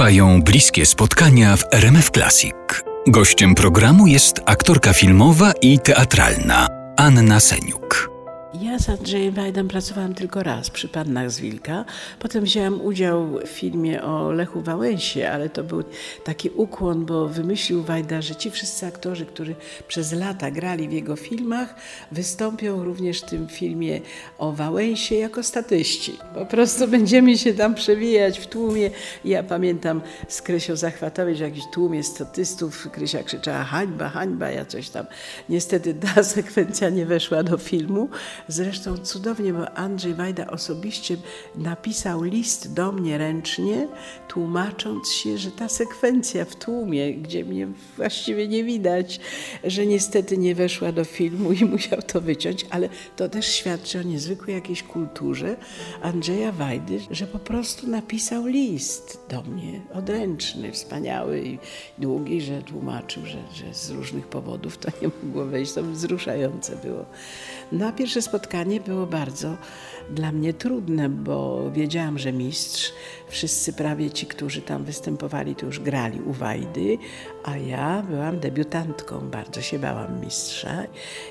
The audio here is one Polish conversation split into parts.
Trwają bliskie spotkania w RMF Classic. Gościem programu jest aktorka filmowa i teatralna Anna Seniuk. Ja z Andrzejem Wajdą pracowałam tylko raz przy Pannach z Wilka. Potem wzięłam udział w filmie o Lechu Wałęsie, ale to był taki ukłon, bo wymyślił Wajda, że ci wszyscy aktorzy, którzy przez lata grali w jego filmach, wystąpią również w tym filmie o Wałęsie jako statyści. Po prostu będziemy się tam przewijać w tłumie. Ja pamiętam z Krysią Zachwatowej, że jakiś tłumie statystów, Krysia krzyczała hańba, hańba, ja coś tam. Niestety ta sekwencja nie weszła do filmu. Zresztą cudownie, bo Andrzej Wajda osobiście napisał list do mnie ręcznie, tłumacząc się, że ta sekwencja w tłumie, gdzie mnie właściwie nie widać, że niestety nie weszła do filmu i musiał to wyciąć, ale to też świadczy o niezwykłej jakiejś kulturze Andrzeja Wajdy, że po prostu napisał list do mnie, odręczny, wspaniały i długi, że tłumaczył, że, że z różnych powodów to nie mogło wejść. To wzruszające było. Na pierwsze spotkanie było bardzo dla mnie trudne, bo wiedziałam, że mistrz, wszyscy prawie ci, którzy tam występowali, to już grali u Wajdy, a ja byłam debiutantką, bardzo się bałam mistrza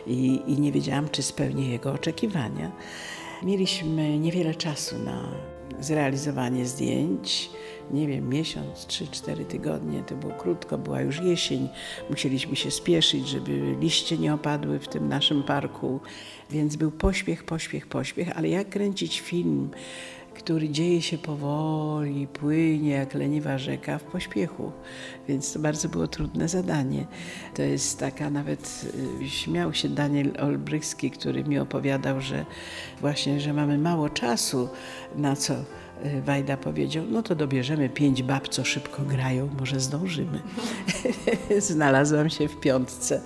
i, i nie wiedziałam, czy spełnię jego oczekiwania. Mieliśmy niewiele czasu na zrealizowanie zdjęć. Nie wiem, miesiąc, trzy, cztery tygodnie, to było krótko, była już jesień. Musieliśmy się spieszyć, żeby liście nie opadły w tym naszym parku, więc był pośpiech, pośpiech, pośpiech, ale jak kręcić film, który dzieje się powoli, płynie jak leniwa rzeka w pośpiechu. Więc to bardzo było trudne zadanie. To jest taka nawet, y, śmiał się Daniel Olbrychski, który mi opowiadał, że właśnie, że mamy mało czasu na co y, Wajda powiedział, no to dobierzemy pięć bab, co szybko grają, może zdążymy. Znalazłam się w piątce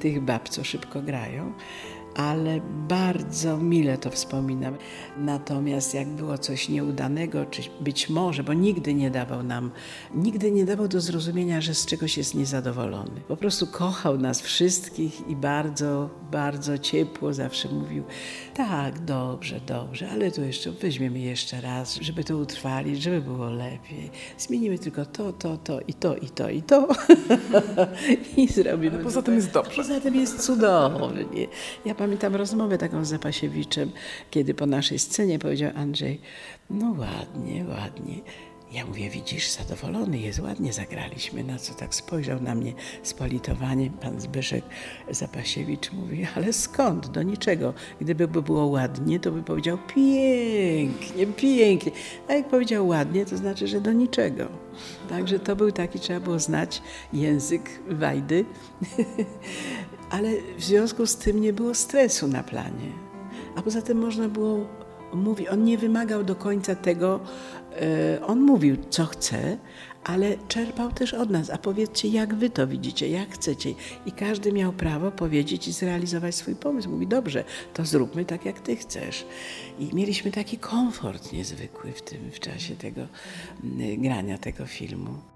tych bab, co szybko grają ale bardzo mile to wspominam. Natomiast jak było coś nieudanego, czy być może, bo nigdy nie dawał nam, nigdy nie dawał do zrozumienia, że z czegoś jest niezadowolony. Po prostu kochał nas wszystkich i bardzo, bardzo ciepło zawsze mówił, tak, dobrze, dobrze, ale to jeszcze weźmiemy jeszcze raz, żeby to utrwalić, żeby było lepiej. Zmienimy tylko to, to, to i to, i to, i to. I zrobimy. Ale poza tym jest dobrze. Poza tym jest cudownie. Ja pamiętam rozmowę taką z Zapasiewiczem, kiedy po naszej scenie powiedział Andrzej, no ładnie, ładnie. Ja mówię, widzisz, zadowolony jest, ładnie zagraliśmy. Na co tak spojrzał na mnie z politowaniem pan Zbyszek Zapasiewicz mówi, ale skąd? Do niczego. Gdyby było ładnie, to by powiedział pięknie, pięknie. A jak powiedział ładnie, to znaczy, że do niczego. Także to był taki, trzeba było znać język Wajdy. ale w związku z tym nie było stresu na planie. A poza tym można było mówić, on nie wymagał do końca tego, e, on mówił, co chce, ale czerpał też od nas. A powiedzcie, jak wy to widzicie, jak chcecie. I każdy miał prawo powiedzieć i zrealizować swój pomysł. Mówi, dobrze, to zróbmy tak, jak ty chcesz. I mieliśmy taki komfort niezwykły w tym w czasie tego grania tego filmu.